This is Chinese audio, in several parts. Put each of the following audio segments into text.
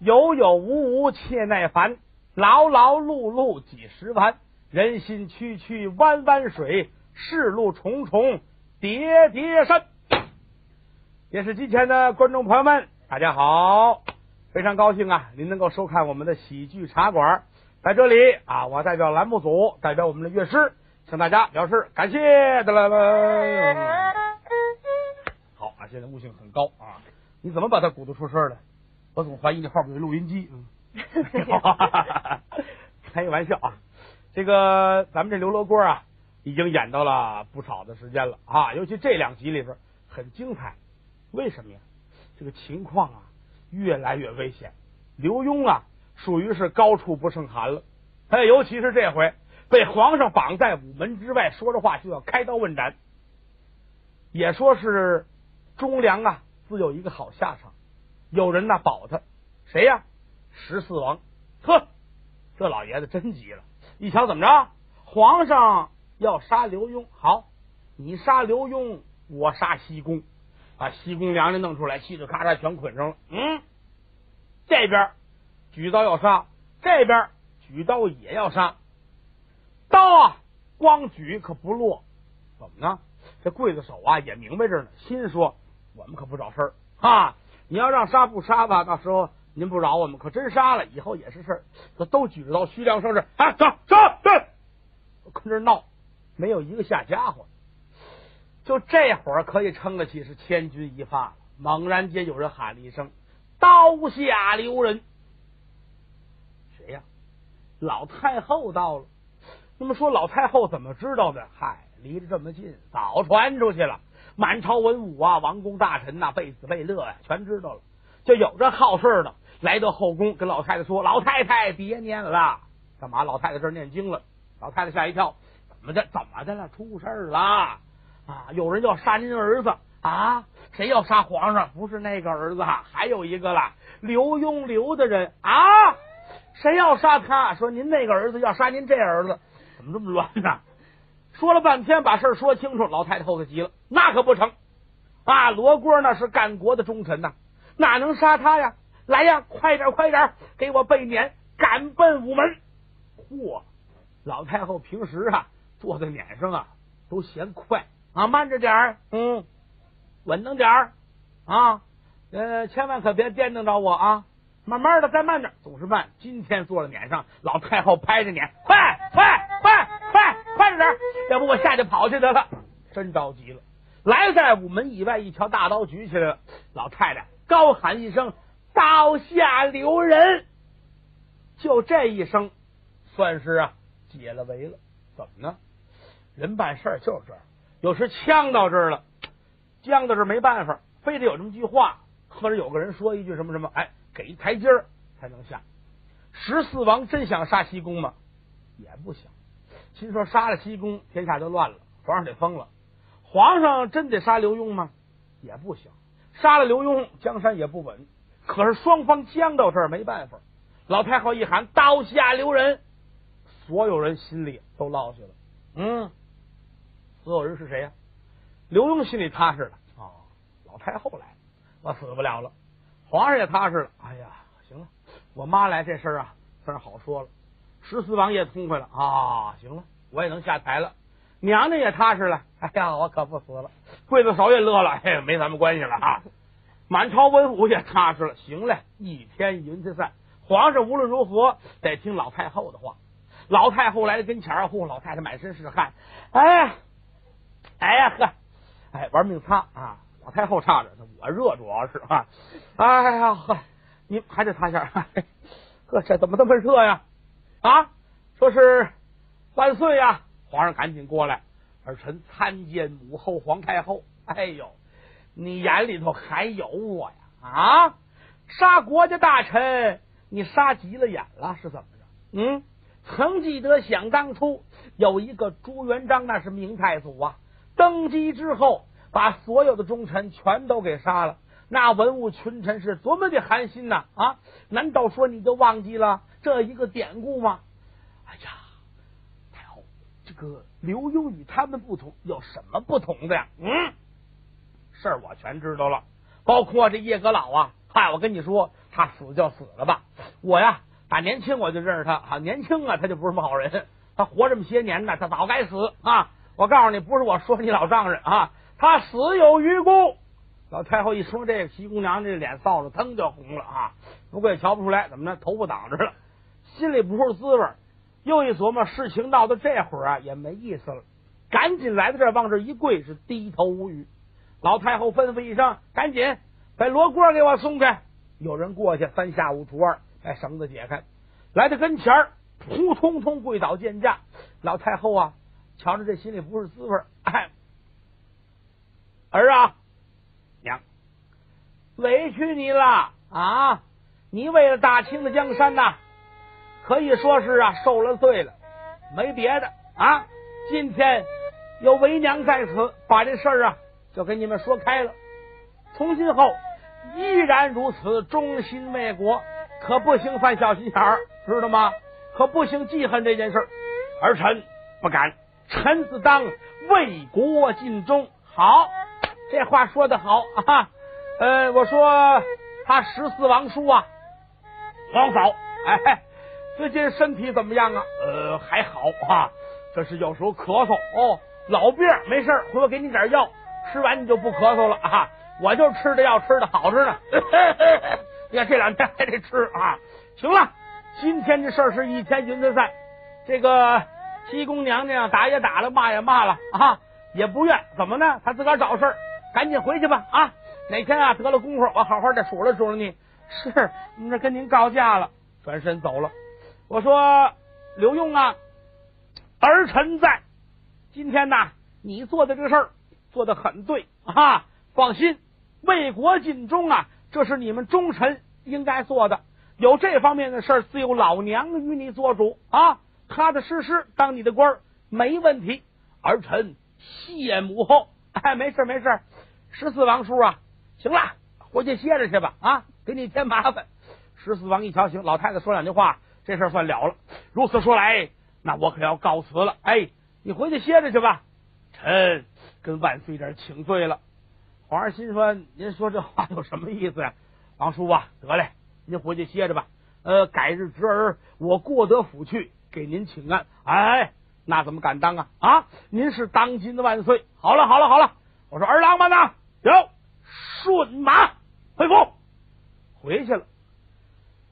有有无无切耐烦，劳劳碌碌几十弯，人心曲曲弯弯水，世路重重叠叠山。电视机前的观众朋友们，大家好！非常高兴啊，您能够收看我们的喜剧茶馆。在这里啊，我代表栏目组，代表我们的乐师，向大家表示感谢的了。好啊，现在悟性很高啊！你怎么把它鼓捣出声来？我总怀疑你后边有录音机。嗯，开个玩笑啊！这个咱们这刘罗锅啊，已经演到了不少的时间了啊，尤其这两集里边很精彩。为什么呀？这个情况啊，越来越危险。刘墉啊，属于是高处不胜寒了。哎，尤其是这回被皇上绑在午门之外，说着话就要开刀问斩。也说是忠良啊，自有一个好下场。有人呢保他，谁呀？十四王。呵，这老爷子真急了。一瞧怎么着？皇上要杀刘墉，好，你杀刘墉，我杀西宫，把西宫娘娘弄出来，嘁哩咔嚓全捆上了。嗯，这边举刀要杀，这边举刀也要杀。刀啊，光举可不落。怎么呢？这刽子手啊也明白着呢，心说我们可不找事儿啊。你要让杀不杀吧，到时候您不饶我们，可真杀了，以后也是事儿。都举着刀，虚梁生事，啊，走走对，跟这闹，没有一个下家伙。就这会儿可以称得起是千钧一发了。猛然间有人喊了一声：“刀下留人！”谁呀？老太后到了。那么说，老太后怎么知道的？嗨，离得这么近，早传出去了。满朝文武啊，王公大臣呐，贝子贝乐呀，全知道了。就有这好事的来到后宫，跟老太太说：“老太太别念了，干嘛？老太太这念经了。”老太太吓一跳：“怎么的？怎么的了？出事了啊！有人要杀您儿子啊？谁要杀皇上？不是那个儿子，还有一个了，刘墉刘的人啊！谁要杀他？说您那个儿子要杀您这儿子，怎么这么乱呢？”说了半天，把事儿说清楚，老太太后头急了，那可不成啊！罗锅那是干国的忠臣呐，哪能杀他呀？来呀，快点快点，给我备撵，赶奔午门。嚯！老太后平时啊坐在撵上啊都嫌快啊，慢着点儿，嗯，稳当点儿啊，呃，千万可别颠等着我啊，慢慢的再慢点，总是慢。今天坐在撵上，老太后拍着撵，快快快！着点，要不我下去跑去得了。真着急了，来在午门以外，一瞧大刀举起来了。老太太高喊一声：“刀下留人！”就这一声，算是啊解了围了。怎么呢？人办事就是这样，有时呛到这儿了，僵到这儿没办法，非得有这么句话，或者有个人说一句什么什么，哎，给一台阶儿才能下。十四王真想杀西宫吗？也不想。心说杀了西宫，天下就乱了，皇上得疯了。皇上真得杀刘墉吗？也不行。杀了刘墉，江山也不稳。可是双方僵到这儿，没办法。老太后一喊“刀下留人”，所有人心里都落下了。嗯，所有人是谁呀？刘墉心里踏实了。哦，老太后来，我死不了了。皇上也踏实了。哎呀，行了，我妈来这事啊，算是好说了。十四王爷痛快了啊！行了，我也能下台了，娘娘也踏实了。哎呀，我可不死了。刽子手也乐了，嘿，没咱们关系了啊！满朝文武也踏实了。行了，一天云气散。皇上无论如何得听老太后的话。老太后来跟前儿，嚯，老太太满身是汗。哎呀，哎呀呵，哎，玩命擦啊！老太后擦着，我热主要是啊。哎呀呵，你还得擦下。呵，这怎么这么热呀？啊，说是万岁呀！皇上赶紧过来，儿臣参见母后皇太后。哎呦，你眼里头还有我呀？啊，杀国家大臣，你杀急了眼了是怎么着？嗯，曾记得想当初有一个朱元璋，那是明太祖啊，登基之后把所有的忠臣全都给杀了，那文武群臣是多么的寒心呐！啊，难道说你就忘记了？这一个典故吗？哎呀，太后，这个刘墉与他们不同，有什么不同的呀？嗯，事儿我全知道了，包括这叶阁老啊。嗨，我跟你说，他死就死了吧。我呀，打年轻我就认识他，啊，年轻啊，他就不是什么好人。他活这么些年呢，他早该死啊！我告诉你，不是我说你老丈人啊，他死有余辜。老太后一说这个，西姑娘这脸臊子腾就红了啊！不过也瞧不出来，怎么着，头发挡着了，心里不是滋味。又一琢磨，事情闹到这会儿啊，也没意思了，赶紧来到这儿，往这一跪，是低头无语。老太后吩咐一声：“赶紧把罗锅给我送去。”有人过去，三下五除二把绳子解开，来到跟前儿，扑通通跪倒见驾。老太后啊，瞧着这心里不是滋味哎，儿啊！娘，委屈你了啊！你为了大清的江山呐，可以说是啊受了罪了，没别的啊。今天有为娘在此，把这事儿啊就给你们说开了。从今后依然如此，忠心为国，可不行犯小心眼儿，知道吗？可不行记恨这件事儿。儿臣不敢，臣自当为国尽忠。好。这话说的好啊！呃，我说他十四王叔啊，皇嫂，哎，最近身体怎么样啊？呃，还好啊，这是有时候咳嗽哦，老病没事回头给你点药，吃完你就不咳嗽了啊。我就吃的药吃的好着呢，你看这两天还得吃啊。行了，今天这事儿是一天云的散，这个七宫娘娘打也打了，骂也骂了啊，也不怨，怎么呢？她自个儿找事儿。赶紧回去吧啊！哪天啊得了功夫，我好好的数落数落你。是，那跟您告假了，转身走了。我说刘墉啊，儿臣在。今天呐，你做的这个事儿做的很对啊！放心，为国尽忠啊，这是你们忠臣应该做的。有这方面的事，自有老娘与你做主啊！踏踏实实当你的官没问题。儿臣谢母后。哎，没事没事。十四王叔啊，行了，回去歇着去吧啊，给你添麻烦。十四王一瞧，行，老太太说两句话，这事算了了。如此说来，那我可要告辞了。哎，你回去歇着去吧。臣跟万岁这请罪了。皇上心说，您说这话有什么意思呀？王叔啊，得嘞，您回去歇着吧。呃，改日侄儿我过德府去给您请安。哎，那怎么敢当啊？啊，您是当今的万岁。好了好了好了，我说儿郎们呐。有顺马回府，回去了。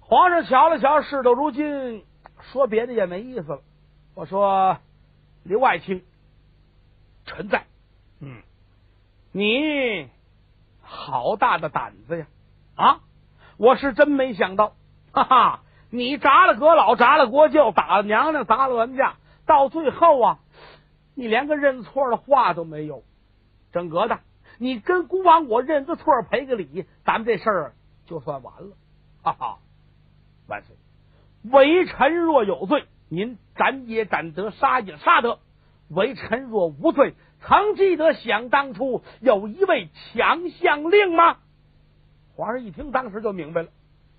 皇上瞧了瞧，事到如今，说别的也没意思了。我说刘爱卿，臣在。嗯，你好大的胆子呀！啊，我是真没想到，哈哈！你砸了阁老，砸了国舅，打了娘娘，砸了文家，到最后啊，你连个认错的话都没有，整个的。你跟孤王我认个错赔个礼，咱们这事儿就算完了。哈哈，万岁！微臣若有罪，您斩也斩得，杀也杀得；微臣若无罪，曾记得想当初有一位强项令吗？皇上一听，当时就明白了，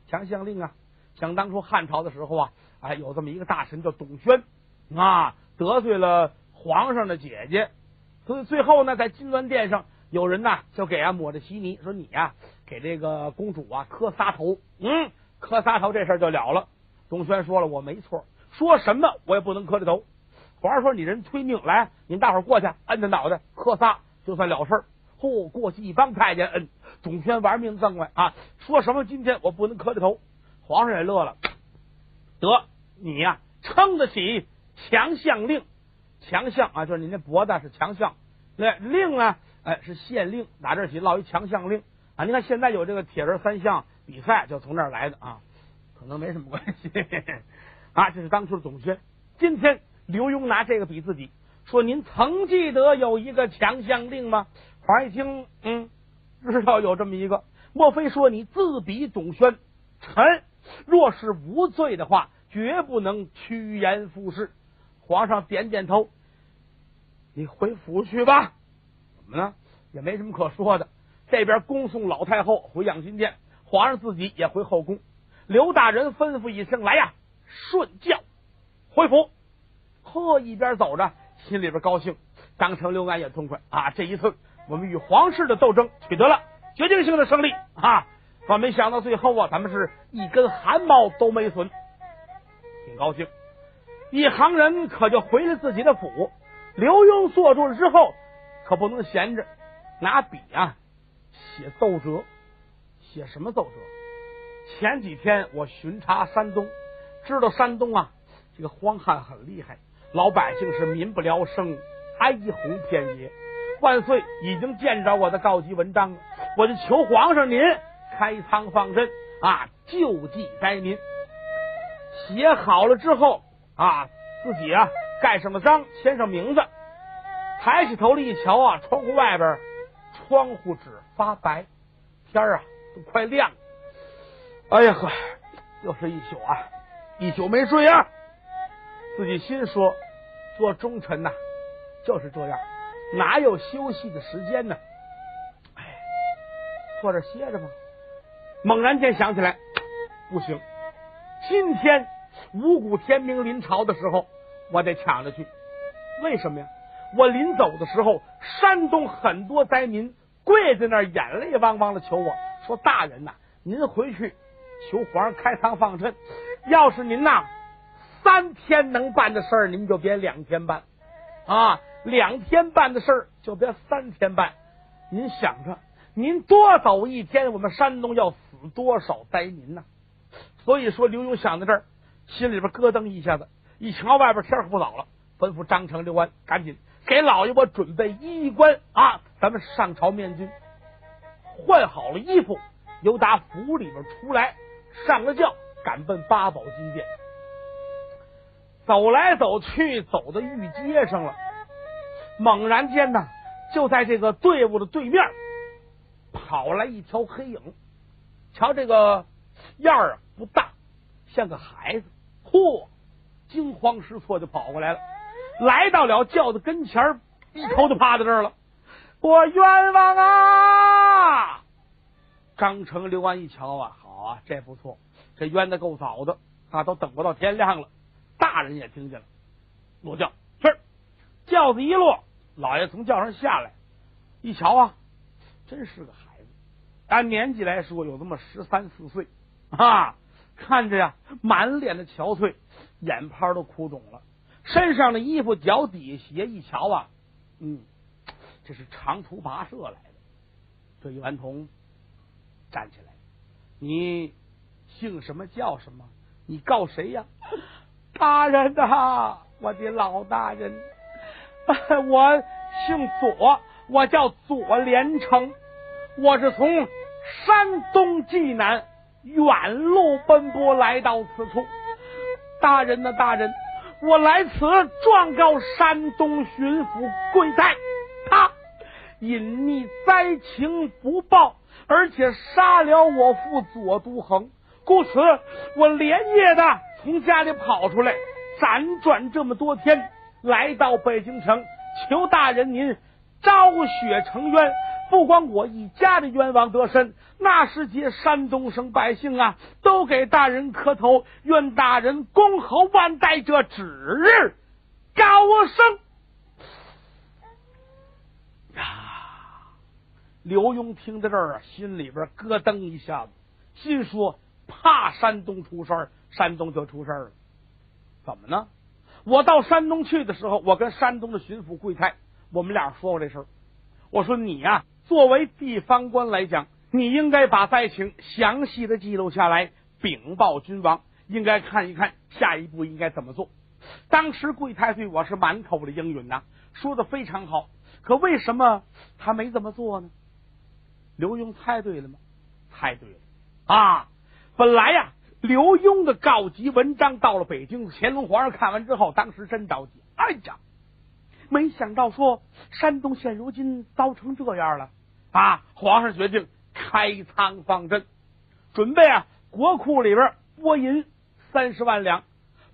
强项令啊！想当初汉朝的时候啊，哎，有这么一个大臣叫董宣啊，得罪了皇上的姐姐，所以最后呢，在金銮殿上。有人呐，就给啊抹着稀泥，说你呀给这个公主啊磕仨头，嗯，磕仨头这事儿就了了。董宣说了，我没错，说什么我也不能磕这头。皇上说你人推命来，你们大伙过去摁着脑袋磕仨，就算了事儿。嚯，过去一帮太监摁，董宣玩命瞪来啊，说什么今天我不能磕这头。皇上也乐了，得你呀撑得起强项令，强项啊就是你那脖子是强项，那令呢？哎，是县令，打这起落一强项令啊！你看现在有这个铁人三项比赛，就从这儿来的啊，可能没什么关系啊。这是当初的董宣，今天刘墉拿这个比自己，说您曾记得有一个强项令吗？皇上一听，嗯，知道有这么一个，莫非说你自比董宣？臣若是无罪的话，绝不能趋炎附势。皇上点点头，你回府去吧。怎么了？也没什么可说的。这边恭送老太后回养心殿，皇上自己也回后宫。刘大人吩咐一声：“来呀，顺轿回府。”呵，一边走着，心里边高兴。张成、刘安也痛快啊！这一次，我们与皇室的斗争取得了决定性的胜利啊！可没想到最后啊，咱们是一根汗毛都没损，挺高兴。一行人可就回了自己的府。刘墉坐住了之后，可不能闲着，拿笔啊写奏折。写什么奏折？前几天我巡查山东，知道山东啊这个荒旱很厉害，老百姓是民不聊生，哀鸿遍野。万岁已经见着我的告急文章了，我就求皇上您开仓放赈啊，救济灾民。写好了之后啊，自己啊盖上了章，签上名字，抬起头来一瞧啊，窗户外边窗户纸发白，天啊快亮了。哎呀呵，又是一宿啊，一宿没睡啊。自己心说，做忠臣呐就是这样。哪有休息的时间呢？哎，坐这歇着吧。猛然间想起来，不行，今天五谷天明临朝的时候，我得抢着去。为什么呀？我临走的时候，山东很多灾民跪在那儿，眼泪汪汪的求我说：“大人呐，您回去求皇上开仓放赈。要是您呐三天能办的事儿，您就别两天办啊。”两天办的事儿就别三天办，您想着，您多走一天，我们山东要死多少灾民呢？所以说，刘墉想到这儿，心里边咯噔一下子，一瞧外边天可不早了，吩咐张成、刘安赶紧给老爷我准备衣冠啊，咱们上朝面君。换好了衣服，由打府里边出来，上了轿，赶奔八宝金殿。走来走去，走到御街上了。猛然间呢，就在这个队伍的对面跑来一条黑影。瞧这个样儿，不大，像个孩子。嚯，惊慌失措就跑过来了，来到了轿子跟前一头就趴在这儿了。我冤枉啊！张成、刘安一瞧啊，好啊，这不错，这冤的够早的啊，都等不到天亮了。大人也听见了，落轿是轿子一落。老爷从轿上下来，一瞧啊，真是个孩子。按年纪来说，有这么十三四岁啊，看着呀，满脸的憔悴，眼泡都哭肿了。身上的衣服、脚底鞋一瞧啊，嗯，这是长途跋涉来的。这袁童站起来，你姓什么叫什么？你告谁呀？大人呐，我的老大人。我姓左，我叫左连成，我是从山东济南远路奔波来到此处。大人呐，大人，我来此状告山东巡抚贵在，他隐匿灾情不报，而且杀了我父左都衡，故此我连夜的从家里跑出来，辗转这么多天。来到北京城，求大人您昭雪成冤，不光我一家的冤枉得伸，那时节山东省百姓啊，都给大人磕头，愿大人恭候万代，这指日高升。呀，刘墉听到这儿啊，心里边咯噔一下子，心说怕山东出事儿，山东就出事儿了，怎么呢？我到山东去的时候，我跟山东的巡抚贵太，我们俩说过这事儿。我说你呀，作为地方官来讲，你应该把灾情详细的记录下来，禀报君王，应该看一看下一步应该怎么做。当时贵太对我是满口的应允呐，说的非常好。可为什么他没这么做呢？刘墉猜对了吗？猜对了啊！本来呀。刘墉的告急文章到了北京，乾隆皇上看完之后，当时真着急。哎呀，没想到说山东现如今糟成这样了啊！皇上决定开仓放赈，准备啊，国库里边拨银三十万两，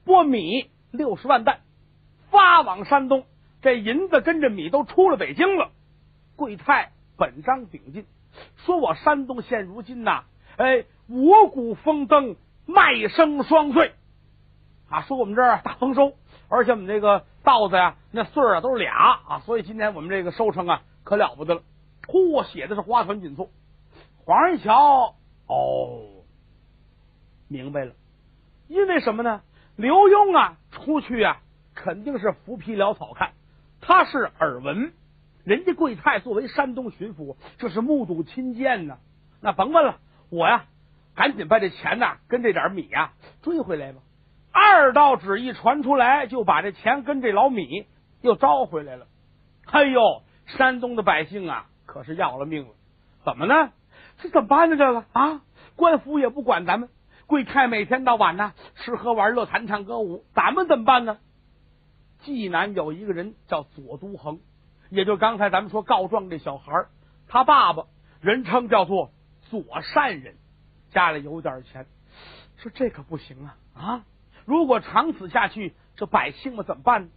拨米六十万担，发往山东。这银子跟着米都出了北京了。贵太本章顶进，说我山东现如今呐，哎，五谷丰登。麦生双穗啊，说我们这儿大丰收，而且我们这个稻子呀，那穗儿啊都是俩啊，所以今天我们这个收成啊可了不得了。嚯，写的是花团锦簇。皇上一瞧，哦，明白了，因为什么呢？刘墉啊，出去啊，肯定是浮皮潦草看，他是耳闻，人家贵太作为山东巡抚，这是目睹亲见呢。那甭问了，我呀，赶紧把这钱呐，跟这点米呀追回来吧。二道旨意传出来，就把这钱跟这老米又招回来了。哎呦，山东的百姓啊，可是要了命了。怎么呢？这怎么办呢？这个啊，官府也不管咱们，贵太每天到晚呢，吃喝玩乐、弹唱歌舞，咱们怎么办呢？济南有一个人叫左都衡，也就刚才咱们说告状这小孩他爸爸人称叫做左善人，家里有点钱，说这可不行啊啊！如果长此下去，这百姓们怎么办呢？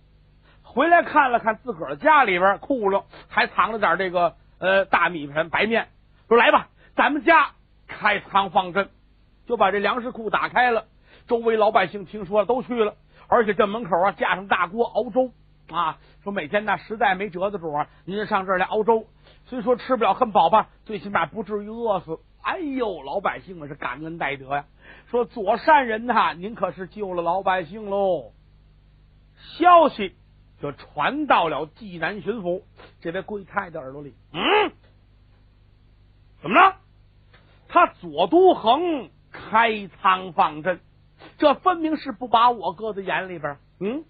回来看了看自个儿家里边窟窿，还藏了点这个呃大米盆白面。说来吧，咱们家开仓放赈，就把这粮食库打开了。周围老百姓听说了，都去了，而且这门口啊架上大锅熬粥啊。说每天呢实在没辙的主啊，您上这儿来熬粥，虽说吃不了很饱吧，最起码不至于饿死。哎呦，老百姓们是感恩戴德呀。说左善人呐，您可是救了老百姓喽。消息就传到了济南巡抚这位贵太的耳朵里。嗯。怎么了？他左都衡开仓放赈，这分明是不把我搁在眼里边。嗯，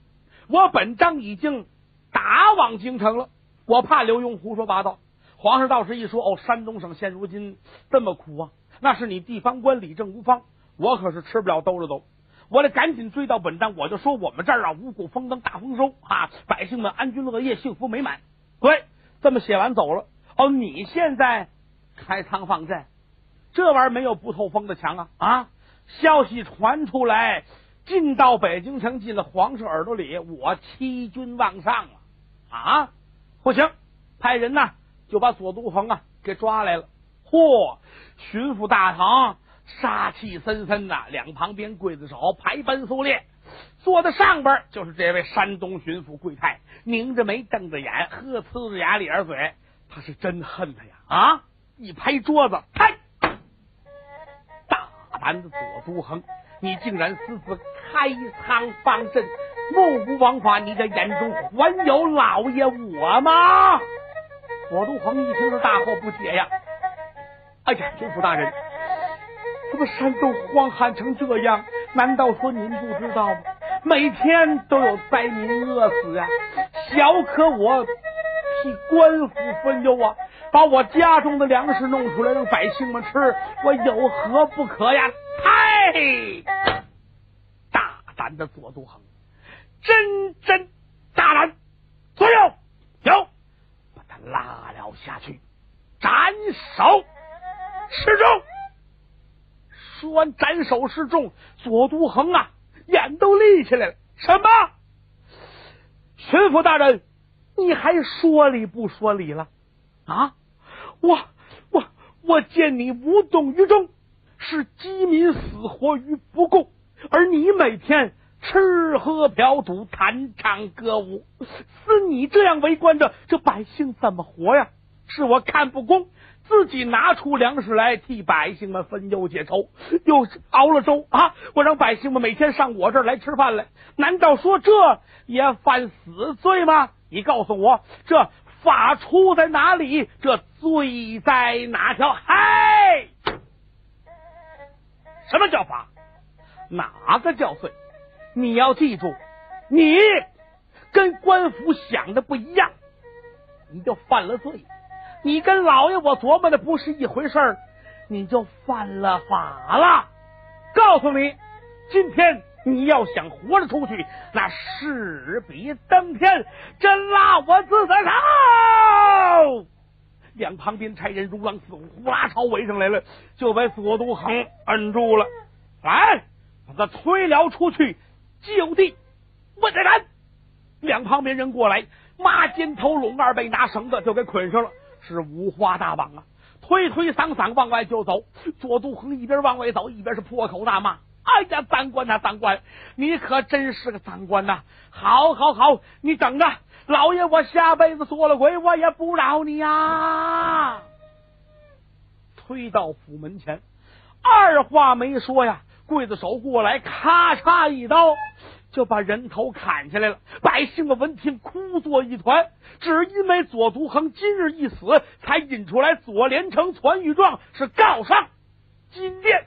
我本章已经打往京城了，我怕刘墉胡说八道。皇上倒是一说，哦，山东省现如今这么苦啊，那是你地方官理政无方，我可是吃不了兜着走。我得赶紧追到本章，我就说我们这儿啊五谷丰登，大丰收啊，百姓们安居乐业，幸福美满。对，这么写完走了。哦，你现在。开仓放赈，这玩意儿没有不透风的墙啊！啊，消息传出来，进到北京城，进了皇上耳朵里，我欺君妄上了啊！不行，派人呐就把左都衡啊给抓来了。嚯，巡抚大堂杀气森森呐，两旁边刽子手排班肃列，坐在上边就是这位山东巡抚贵太，拧着眉瞪着眼，呵，呲着牙咧着嘴，他是真恨他呀！啊！一拍桌子，嗨！大胆的左都衡，你竟然私自开仓放赈，目无王法！你的眼中还有老爷我吗？左都皇一听是大惑不解呀！哎呀，巡抚大人，怎么山东荒旱成这样？难道说您不知道吗？每天都有灾民饿死呀！小可我替官府分忧啊！把我家中的粮食弄出来让百姓们吃，我有何不可呀？嗨大胆的左都衡，真真大胆！左右有，把他拉了下去，斩首示众。说完斩首示众，左都衡啊，眼都立起来了。什么？巡抚大人，你还说理不说理了啊？我我我见你无动于衷，是饥民死活于不顾，而你每天吃喝嫖赌、弹唱歌舞，似你这样为官的，这百姓怎么活呀？是我看不公，自己拿出粮食来替百姓们分忧解愁，又熬了粥啊！我让百姓们每天上我这儿来吃饭来，难道说这也犯死罪吗？你告诉我这。法出在哪里？这罪在哪条？嗨，什么叫法？哪个叫罪？你要记住，你跟官府想的不一样，你就犯了罪。你跟老爷我琢磨的不是一回事儿，你就犯了法了。告诉你，今天。你要想活着出去，那势比登天，真拉我自在手。两旁边差人如狼似虎，呼啦朝围上来了，就把左都衡摁住了。来，把他推了出去，就地问斩。两旁边人过来，马肩头拢二背拿绳子就给捆上了，是五花大绑啊！推推搡搡往外就走。左都衡一边往外走，一边是破口大骂。哎呀，当官呐，当官！你可真是个当官呐！好，好，好，你等着，老爷我下辈子做了鬼，我也不饶你呀！推到府门前，二话没说呀，刽子手过来，咔嚓一刀就把人头砍下来了。百姓们闻听，哭作一团。只因为左独恒今日一死，才引出来左连成传谕状，是告上金殿。